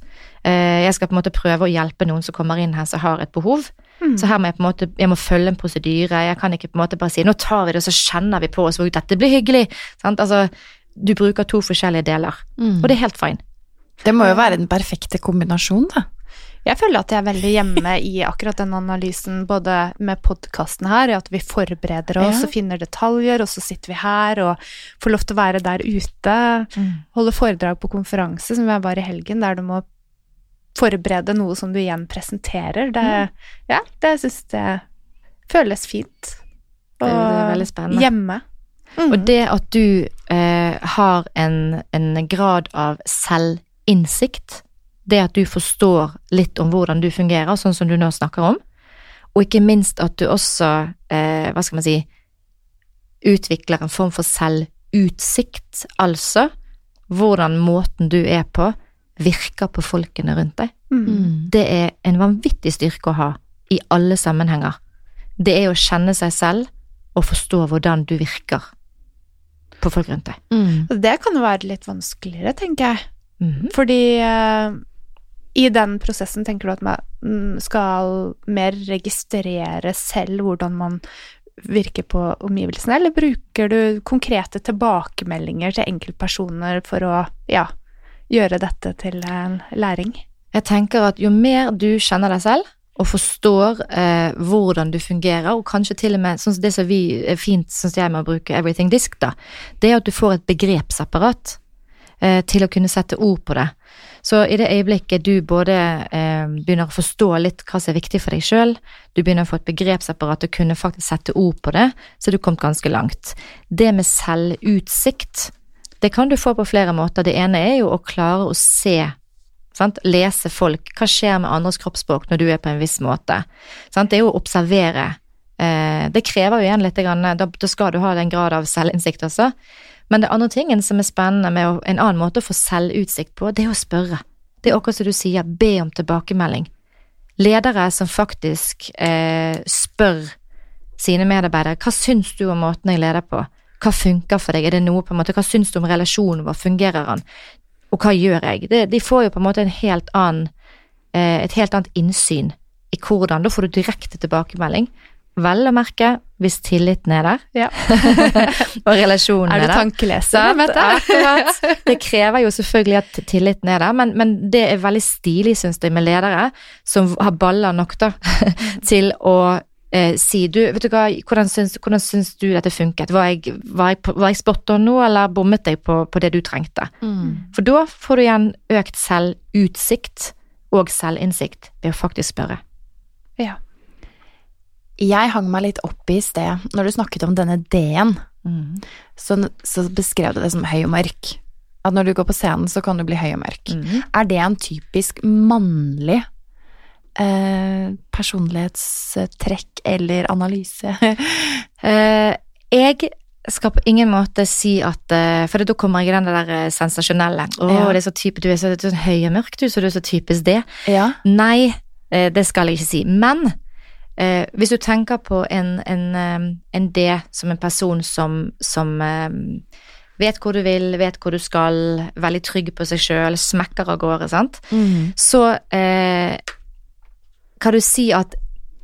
Eh, jeg skal på en måte prøve å hjelpe noen som kommer inn her som har et behov. Mm. Så her må jeg på en måte jeg må følge en prosedyre. Jeg kan ikke på en måte bare si nå tar vi det, og så kjenner vi på oss hvor dette blir hyggelig. Sant? Altså, du bruker to forskjellige deler, Mm. og det er helt fine. Det må jo være den perfekte kombinasjonen, da. Jeg føler at jeg er veldig hjemme i akkurat den analysen, både med podkasten her, at vi forbereder oss Ja. og finner detaljer, og så sitter vi her og får lov til å være der ute. Holde foredrag på konferanse, som jeg var i helgen, der du må forberede noe som du igjen presenterer. Det, ja, det syns jeg føles fint. Er- det er veldig spennende. hjemme. Mm. Og det at du eh, har en, en grad av selvinnsikt, det at du forstår litt om hvordan du fungerer, sånn som du nå snakker om, og ikke minst at du også, eh, hva skal man si, utvikler en form for selvutsikt, altså hvordan måten du er på, virker på folkene rundt deg. Mm. Det er en vanvittig styrke å ha i alle sammenhenger. Det er å kjenne seg selv og forstå hvordan du virker på folk rundt deg. Mm. Det kan jo være litt vanskeligere, tenker jeg. Mm. Fordi uh, i den prosessen tenker du at man mm, skal mer registrere selv hvordan man virker på omgivelsene, eller bruker du konkrete tilbakemeldinger til enkeltpersoner for å ja, gjøre dette til en læring? Jeg tenker at jo mer du kjenner deg selv, og forstår eh, hvordan du fungerer, og kanskje til og med sånn det som vi er fint, syns jeg, med å bruke Everything Disk, da, det er at du får et begrepsapparat eh, til å kunne sette ord på det. Så i det øyeblikket du både eh, begynner å forstå litt hva som er viktig for deg sjøl, du begynner å få et begrepsapparat og kunne faktisk sette ord på det, så er du kommet ganske langt. Det med selvutsikt, det kan du få på flere måter. Det ene er jo å klare å se Sant? Lese folk. Hva skjer med andres kroppsspråk når du er på en viss måte? Sant? Det er jo å observere. Eh, det krever jo igjen litt, da, skal du ha den grad av selvinnsikt også. Men det andre tingen som er spennende med en annen måte å få selvutsikt på, det er å spørre. Det er akkurat som du sier, be om tilbakemelding. Ledere som faktisk eh, spør sine medarbeidere hva syns du om måten jeg leder på? Hva funker for deg? Er det noe på en måte, Hva syns du om relasjonen vår? Fungerer han? Og hva gjør jeg? Det, de får jo på en måte en helt annen, eh, et helt annet innsyn i hvordan. Da får du direkte tilbakemelding. Vel å merke hvis tilliten er der, Ja. og relasjonen Er der. er, du tankeleser? Mette? Det krever jo selvfølgelig at tilliten er der, men, men det er veldig stilig, syns jeg, med ledere som har baller nok da, til å eh, si du, vet du hva, hvordan syns, hvordan syns du dette funket? Var jeg, var jeg, var jeg spot on nå, eller bommet jeg på, på det du trengte? Mm. For da får du igjen økt selvutsikt og selvinnsikt ved å faktisk spørre. Ja. Jeg hang meg litt opp i sted, når du snakket om denne D-en, så, så beskrev du det som høy og mørk. At når du går på scenen, så kan du bli høy og mørk. Mm. Er det en typisk mannlig eh, personlighetstrekk eller analyse? Eh, jeg skal på ingen måte si at eh, For da kommer jeg i den der eh, sensasjonelle. Å, Ja. det er så type, du er så, du er så høy og mørk, du, så du er så typisk det. ja. Nei, det skal jeg ikke si. Men eh, hvis du tenker på en, en, en D som en person som, som eh, vet hvor du vil, vet hvor du skal, veldig trygg på seg sjøl, smekker av gårde, sant, Mm. så eh, kan du si at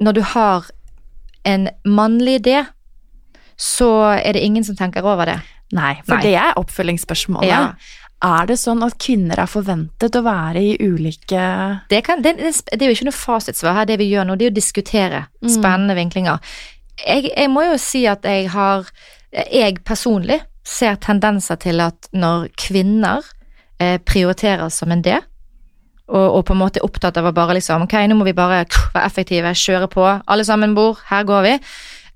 når du har en mannlig idé, så er det ingen som tenker over det. Nei, for Nei. det er oppfølgingsspørsmålet. Ja. Er det sånn at kvinner er forventet å være i ulike Det, kan, det, det, det er jo ikke noe fasitsvar her. Det vi gjør nå, det er å diskutere Mm. spennende vinklinger. Jeg, jeg må jo si at jeg har Jeg personlig ser tendenser til at når kvinner eh, prioriterer som en D, og, og på en måte opptatt av å bare liksom Ok, nå må vi bare være effektive, kjøre på. Alle sammen bor, her går vi.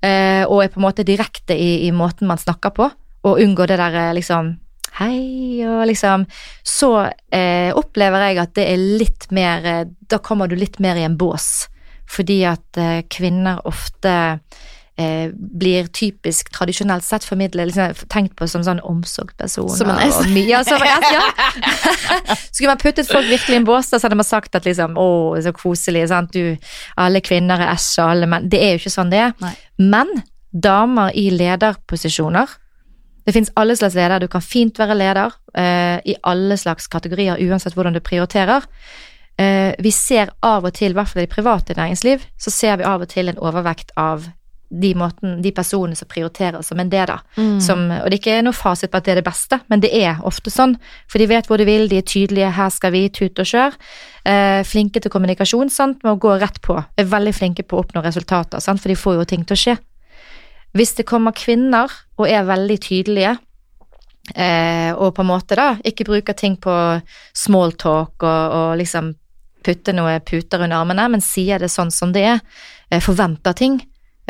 Eh, og er på en måte direkte i, i måten man snakker på, og unngår det der eh, liksom Hei, og liksom Så eh, opplever jeg at det er litt mer eh, Da kommer du litt mer i en bås. Fordi at eh, kvinner ofte eh, blir typisk tradisjonelt sett formidlet liksom, tenkt på som sånn omsorgspersoner. Som en S. og Ja, som en S, ja. Skulle man puttet folk virkelig i en bås, så hadde man sagt at liksom, å, så koselig, sant, du, alle kvinner er S og alle menn. Det er jo ikke sånn det er. Nei. Men damer i lederposisjoner det finnes alle slags ledere. Du kan fint være leder eh, i alle slags kategorier, uansett hvordan du prioriterer. Eh, vi ser av og til, i hvert fall i det private næringsliv, så ser vi av og til en overvekt av de, måten, de personene som prioriterer som en det, da. Mm. Som, og det er ikke noe fasit på at det er det beste, men det er ofte sånn. For de vet hvor de vil, de er tydelige, her skal vi, tut og kjør. Eh, flinke til kommunikasjon, sant, med å gå rett på. Er veldig flinke på å oppnå resultater, sant, for de får jo ting til å skje. Hvis det kommer kvinner og er veldig tydelige, eh, og på en måte da ikke bruker ting på smalltalk og, og liksom putte noe puter under armene, men sier det sånn som det er, eh, forventer ting,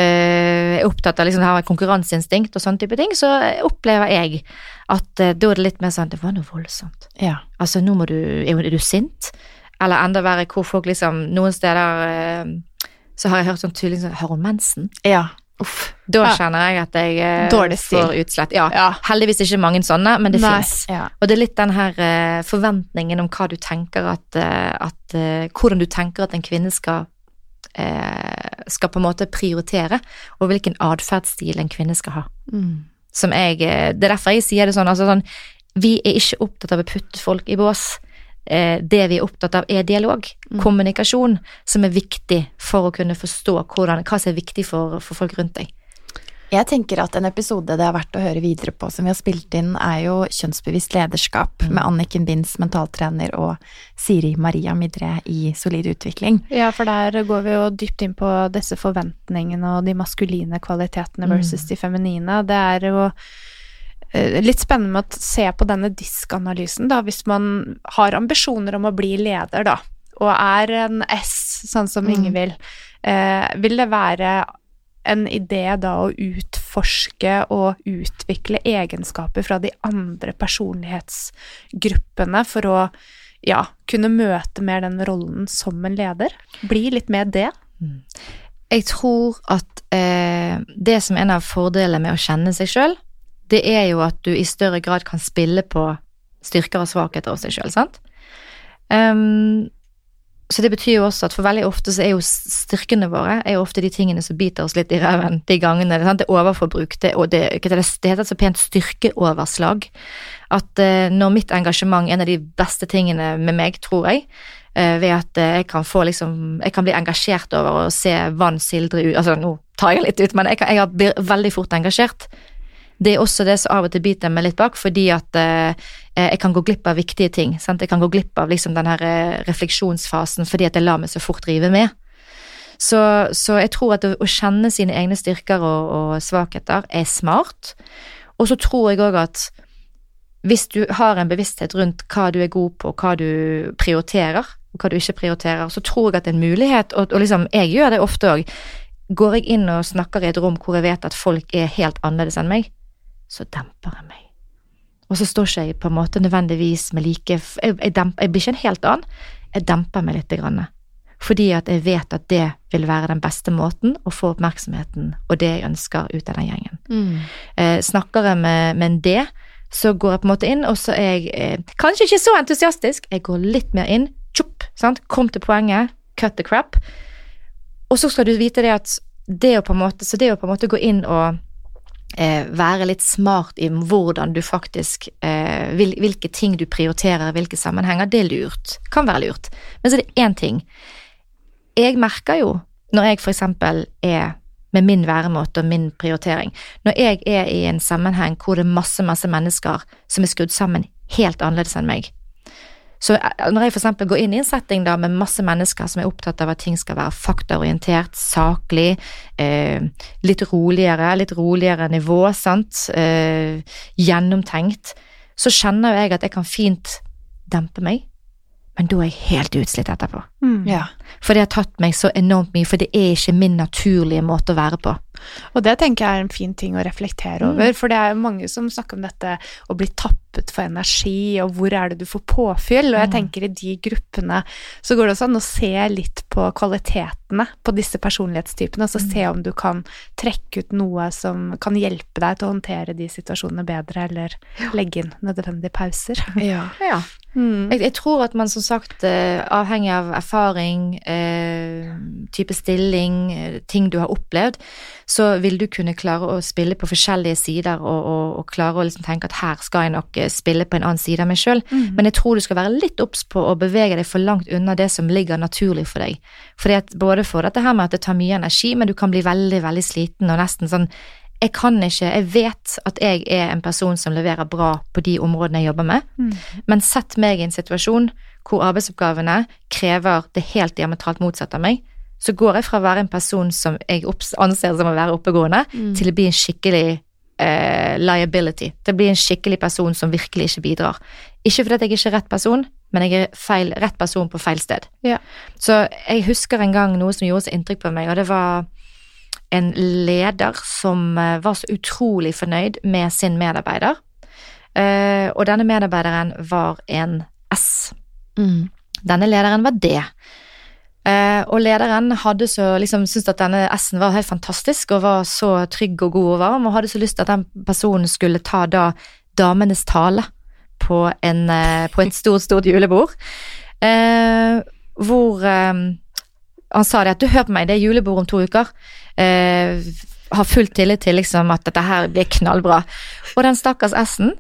er opptatt av liksom å ha konkurranseinstinkt og sånne type ting, så opplever jeg at eh, da er det litt mer sånn det var noe voldsomt. Ja. Altså, nå må du Er du sint? Eller enda verre, hvor folk liksom Noen steder eh, så har jeg hørt sånn tydelig sånn Har hun mensen? ja. Uff. Da Ja. kjenner jeg at jeg eh, får utslett. Ja, Ja. heldigvis ikke mange sånne, men det fins. Ja. Og det er litt den her eh, forventningen om hva du tenker at, eh, at eh, Hvordan du tenker at en kvinne skal eh, skal på en måte prioritere, og hvilken atferdsstil en kvinne skal ha. Mm. Som jeg eh, Det er derfor jeg sier det sånn, altså sånn Vi er ikke opptatt av å putte folk i bås. Eh, det vi er opptatt av, er dialog, kommunikasjon, som er viktig for å kunne forstå hvordan, hva som er viktig for, for folk rundt deg. Jeg tenker at en episode det er verdt å høre videre på, som vi har spilt inn, er jo Kjønnsbevisst lederskap med Anniken Binds, mentaltrener, og Siri Maria Midre i Solid utvikling. Ja, for der går vi jo dypt inn på disse forventningene og de maskuline kvalitetene versus de feminine. Det er jo eh, litt spennende med å se på denne diskanalysen, da, hvis man har ambisjoner om å bli leder, da, og er en S, sånn som Mm. Ingvild. Eh, vil det være en idé da å utforske og utvikle egenskaper fra de andre personlighetsgruppene for å ja, kunne møte mer den rollen som en leder? Bli litt mer det? Jeg tror at eh, det som er en av fordelene med å kjenne seg sjøl, det er jo at du i større grad kan spille på styrker og svakheter hos deg sjøl, sant? Ehm, så det betyr jo også at for veldig ofte så er jo styrkene våre er jo ofte de tingene som biter oss litt i ræven de gangene. Det, er er overforbruk, det, og det, det, heter så pent styrkeoverslag. At eh, når mitt engasjement er en av de beste tingene med meg, tror jeg, eh, ved at eh, jeg kan få liksom Jeg kan bli engasjert over å se vann sildre ut Altså, nå tar jeg litt ut, men jeg, kan, jeg blir veldig fort engasjert. Det er også det som av og til biter meg litt bak, fordi at eh, jeg kan gå glipp av viktige ting. Sant? Jeg kan gå glipp av liksom den her eh, refleksjonsfasen fordi at jeg lar meg så fort rive med. Så, så jeg tror at å, å kjenne sine egne styrker og, og svakheter er smart. Og så tror jeg òg at hvis du har en bevissthet rundt hva du er god på, hva du prioriterer, og hva du ikke prioriterer, så tror jeg at det er en mulighet, og, og liksom, jeg gjør det ofte òg. Går jeg inn og snakker i et rom hvor jeg vet at folk er helt annerledes enn meg, så demper jeg meg. Og så står ikke jeg på en måte nødvendigvis med like Jeg, jeg, demper, jeg blir ikke en helt annen, jeg demper meg lite grann. Fordi at jeg vet at det vil være den beste måten å få oppmerksomheten og det jeg ønsker ut av den gjengen. Mm. Eh, snakker jeg med, med en D, så går jeg på en måte inn, og så er jeg eh, kanskje ikke så entusiastisk. Jeg går litt mer inn. Tjopp, sant. Kom til poenget. Cut the crap. Og så skal du vite det at det å på en måte, så det å på en måte gå inn og eh, være litt smart i hvordan du faktisk eh, vil, Hvilke ting du prioriterer, hvilke sammenhenger, det er lurt. Kan være lurt. Men så er det én ting. Jeg merker jo, når jeg eksempel er med min væremåte og min prioritering, når jeg er i en sammenheng hvor det er masse, masse mennesker som er skrudd sammen helt annerledes enn meg, så eh, når jeg eksempel går inn i en setting da med masse mennesker som er opptatt av at ting skal være faktaorientert, saklig, eh, litt roligere, litt roligere nivå, sant, eh, gjennomtenkt, så kjenner jo jeg at jeg kan fint dempe meg, men da er jeg helt utslitt etterpå. Mm. Ja. For det har tatt meg så enormt mye, for det er ikke min naturlige måte å være på. Og det tenker jeg er en fin ting å reflektere over, for det er mange som snakker om dette å bli tappet for energi, og hvor er det du får påfyll, og jeg Mm. tenker i de gruppene så går det også an å se litt på kvalitetene på disse personlighetstypene, og så se om du kan trekke ut noe som kan hjelpe deg til å håndtere de situasjonene bedre, eller legge inn nødvendige pauser. Ja. Ja. Mm. Jeg, jeg tror at man som sagt, eh, avhengig av erfaring, eh, type stilling, eh, ting du har opplevd, så vil du kunne klare å spille på forskjellige sider og, og, og klare å liksom tenke at her skal jeg nok eh, spille på en annen side av meg sjøl. Mm. Men jeg tror du skal være litt obs på å bevege deg for langt unna det som ligger naturlig for deg. Fordi at både for dette her med at det tar mye energi, men du kan bli veldig, veldig sliten og nesten sånn jeg kan ikke, jeg vet at jeg er en person som leverer bra på de områdene jeg jobber med, Mm. men sett meg i en situasjon hvor arbeidsoppgavene krever det helt diametralt motsatte av meg, så går jeg fra å være en person som jeg anser som å være oppegående, Mm. til å bli en skikkelig eh, liability. Til å bli en skikkelig person som virkelig ikke bidrar. Ikke fordi jeg ikke er rett person, men jeg er feil, rett person på feil sted. Ja. Så jeg husker en gang noe som gjorde så inntrykk på meg, og det var en leder som eh, var så utrolig fornøyd med sin medarbeider. Eh, og denne medarbeideren var en S. Mm. Denne lederen var D. Eh, og lederen hadde så liksom syntes at denne S-en var helt fantastisk og var så trygg og god og varm, og hadde så lyst til at den personen skulle ta da damenes tale på, en, eh, på et stort, stort julebord. Eh, hvor eh, han sa det at du, hør på meg, det er julebord om to uker. Eh, har full tillit til liksom at dette her blir knallbra. Og den stakkars S-en,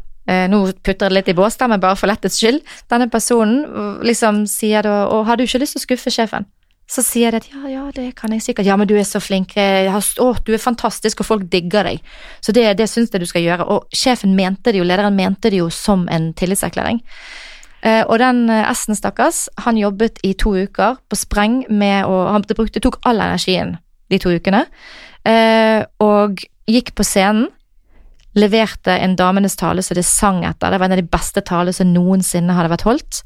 nå putter jeg det litt i bås men bare for lettets skyld, denne personen eh, liksom sier da, og har du ikke lyst til å skuffe sjefen? Så sier de at ja, ja, det kan jeg sikkert. Ja, men du er så flink. Har, å, du er fantastisk, og folk digger deg. Så det, det syns jeg du skal gjøre. Og sjefen mente det jo, lederen mente det jo som en tillitserklæring. Eh, og den eh, S-en, stakkars, han jobbet i to uker på spreng med å Han brukte, tok all energien de to ukene, eh, og gikk på scenen. Leverte en damenes tale så det sang etter. Det var en av de beste talene som noensinne hadde vært holdt.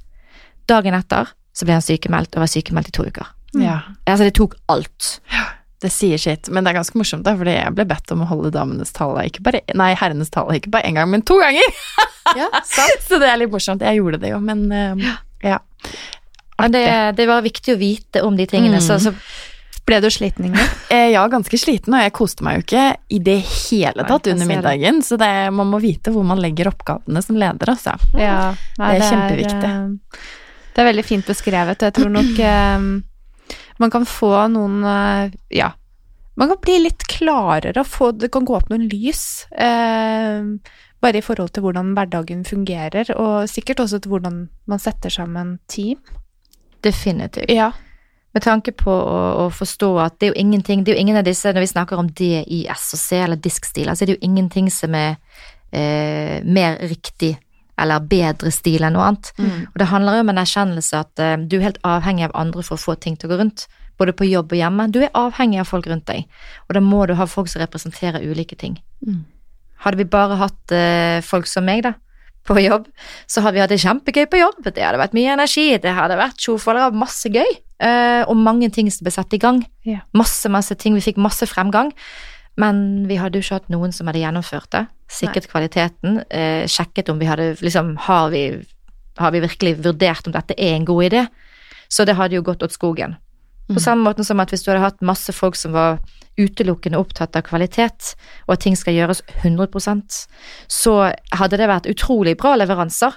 Dagen etter så ble han sykemeldt, og var sykemeldt i to uker. ja. Altså, det tok alt. Det sier sitt, men det er ganske morsomt, da, fordi jeg ble bedt om å holde damenes tale, ikke bare, nei, herrenes tale, ikke bare én gang, men to ganger! Ja, sant. Så det er litt morsomt. Jeg gjorde det jo, men eh, ja. Men det, det var viktig å vite om de tingene. Mm. Så, så Ble du sliten, Ingrid? Eh, Ja, ganske sliten, og jeg koste meg jo ikke i det hele tatt under middagen, så det, man må vite hvor man legger oppgavene som leder, altså. Ja, nei, Det er kjempeviktig. eh, Det er veldig fint beskrevet, og jeg tror nok um, man kan få noen uh, Ja. Man kan bli litt klarere, og få, det kan gå opp noen lys. Uh, bare i forhold til hvordan hverdagen fungerer, og sikkert også til hvordan man setter sammen team. definitivt. Ja. Med tanke på å, å forstå at det er jo ingenting Det er jo ingen av disse, når vi snakker om DIS og C eller diskstiler, så er det jo ingenting som er eh, mer riktig eller bedre stil enn noe annet. Mm. Og det handler jo om en erkjennelse at eh, du er helt avhengig av andre for å få ting til å gå rundt, både på jobb og hjemme. Du er avhengig av folk rundt deg, og da må du ha folk som representerer ulike ting. Mm. Hadde vi bare hatt eh, folk som meg, da, på jobb, så hadde vi hatt det kjempegøy på jobb. Det hadde vært mye energi, det hadde vært tjofaller av masse gøy, eh, og mange ting som ble satt i gang. Yeah. Masse, masse ting. Vi fikk masse fremgang. Men vi hadde jo ikke hatt noen som hadde gjennomført det. Sikret kvaliteten. Eh, sjekket om vi hadde liksom har vi, har vi virkelig vurdert om dette er en god idé? Så det hadde jo gått åt skogen. På samme måte som at hvis du hadde hatt masse folk som var utelukkende opptatt av kvalitet, og at ting skal gjøres 100% så hadde det vært utrolig bra leveranser,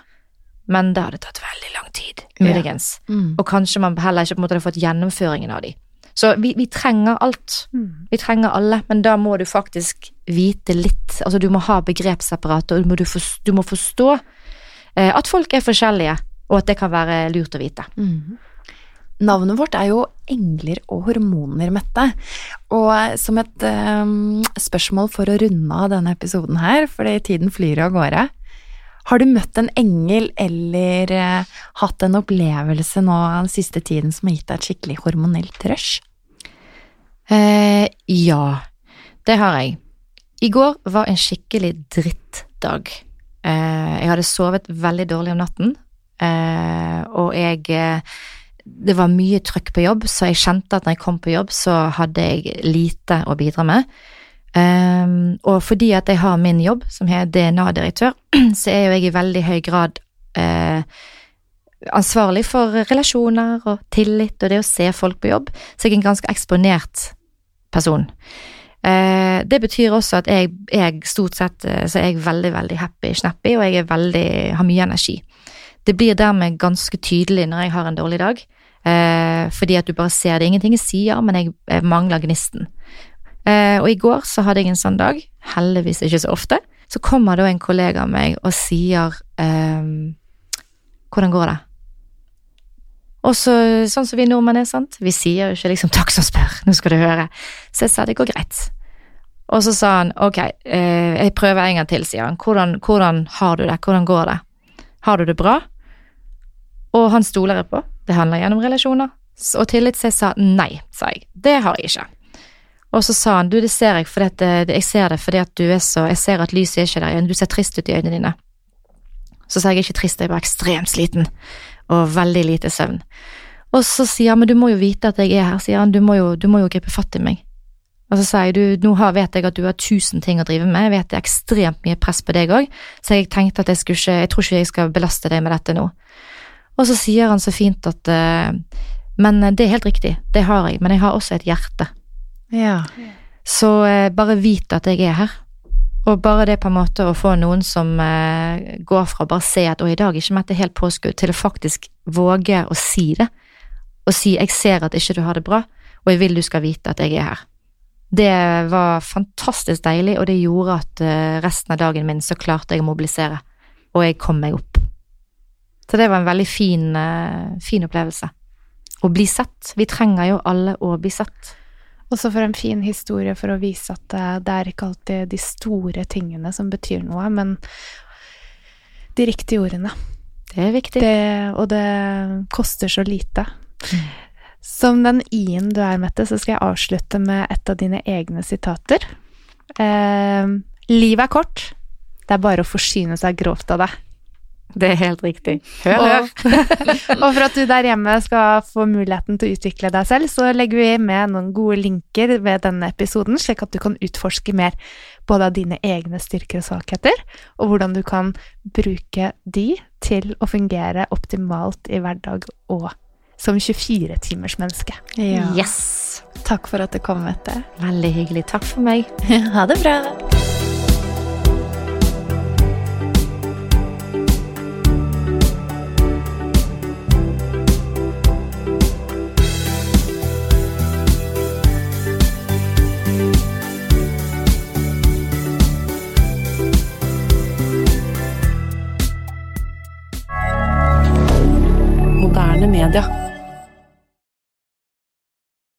men det hadde tatt veldig lang tid, muligens. Mm. Og kanskje man heller ikke på en måte hadde fått gjennomføringen av de. Så vi, vi trenger alt. Mm. Vi trenger alle, men da må du faktisk vite litt. Altså du må ha begrepsapparatet, og du må, du forstå, du må forstå eh, at folk er forskjellige, og at det kan være lurt å vite. Mm. Navnet vårt er jo engler og hormoner, Mette. Og som et um, spørsmål for å runde av denne episoden her, fordi tiden flyr av gårde. Har du møtt en engel eller uh, hatt en opplevelse nå den siste tiden som har gitt deg et skikkelig hormonelt rush? Eh, ja, det har jeg. I går var en skikkelig drittdag. Eh, jeg hadde sovet veldig dårlig om natten, eh, og jeg eh, Det var mye trøkk på jobb, så jeg kjente at når jeg kom på jobb, så hadde jeg lite å bidra med. Um, og fordi at jeg har min jobb, som er DNA-direktør, så er jo jeg i veldig høy grad uh, ansvarlig for relasjoner og tillit og det å se folk på jobb, så jeg er en ganske eksponert person. Uh, det betyr også at jeg, jeg stort sett eh, så er jeg veldig, veldig happy, snappy, og jeg veldig, har mye energi. Det blir dermed ganske tydelig når jeg har en dårlig dag, eh, fordi at du bare ser det. Ingenting jeg sier, men jeg, jeg mangler gnisten. Eh, og i går så hadde jeg en sånn dag, heldigvis ikke så ofte. Så kommer da en kollega av meg og sier eh, Hvordan går det? Og så, sånn som vi nordmenn er, sant. Vi sier jo ikke liksom 'takk som spør', nå skal du høre. Så jeg sa det går greit. Og så sa han ok, eh, jeg prøver en gang til, sier han. Hvordan, hvordan har du det, hvordan går det? Har du det bra? Og han stoler jeg på. Det handler gjennom relasjoner og tillit, så jeg sa nei, sa jeg. Det har jeg ikke. Og så sa han du, det ser jeg, for at, eh, jeg ser det fordi at du er så Jeg ser at lyset er ikke der igjen, du ser trist ut i øynene dine. Så sa jeg ikke trist, jeg er bare ekstremt sliten og veldig lite søvn. Og så sier han men du må jo vite at jeg er her, sier han, du må jo, du må jo gripe fatt i meg. Og så sa jeg du, nå vet jeg at du har tusen ting å drive med, jeg vet det er ekstremt mye press på deg òg, så jeg tenkte at jeg skulle ikke, jeg tror ikke jeg skal belaste deg med dette nå. Og så sier han så fint at eh, men det er helt riktig, det har jeg, men jeg har også et hjerte. Ja. Så eh, bare vit at jeg er her. Og bare det på en måte å få noen som eh, går fra å bare se at å, i dag er ikke Mette helt påskudd, til å faktisk våge å si det. Og si jeg ser at ikke du har det bra, og jeg vil du skal vite at jeg er her. Det var fantastisk deilig, og det gjorde at eh, resten av dagen min så klarte jeg å mobilisere, og jeg kom meg opp. Så det var en veldig fin, eh, fin opplevelse. Å bli sett. Vi trenger jo alle å bli sett. Også for en fin historie for å vise at eh, det er ikke alltid de store tingene som betyr noe, men de riktige ordene. Det er viktig. Det, og det koster så lite. Som den i-en du er, Mette, så skal jeg avslutte med et av dine egne sitater. Eh, Livet er kort. Det er bare å forsyne seg grovt av det. Det er helt riktig. Hør, Og, hør. og for at du der hjemme skal få muligheten til å utvikle deg selv, så legger vi med noen gode linker ved denne episoden, slik at du kan utforske mer både av dine egne styrker og svakheter, og hvordan du kan bruke de til å fungere optimalt i hverdag og som 24-timers menneske. ja. Yes! Takk for at du kom, Mette. Veldig hyggelig. Takk for meg. Ha det bra. Moderne media.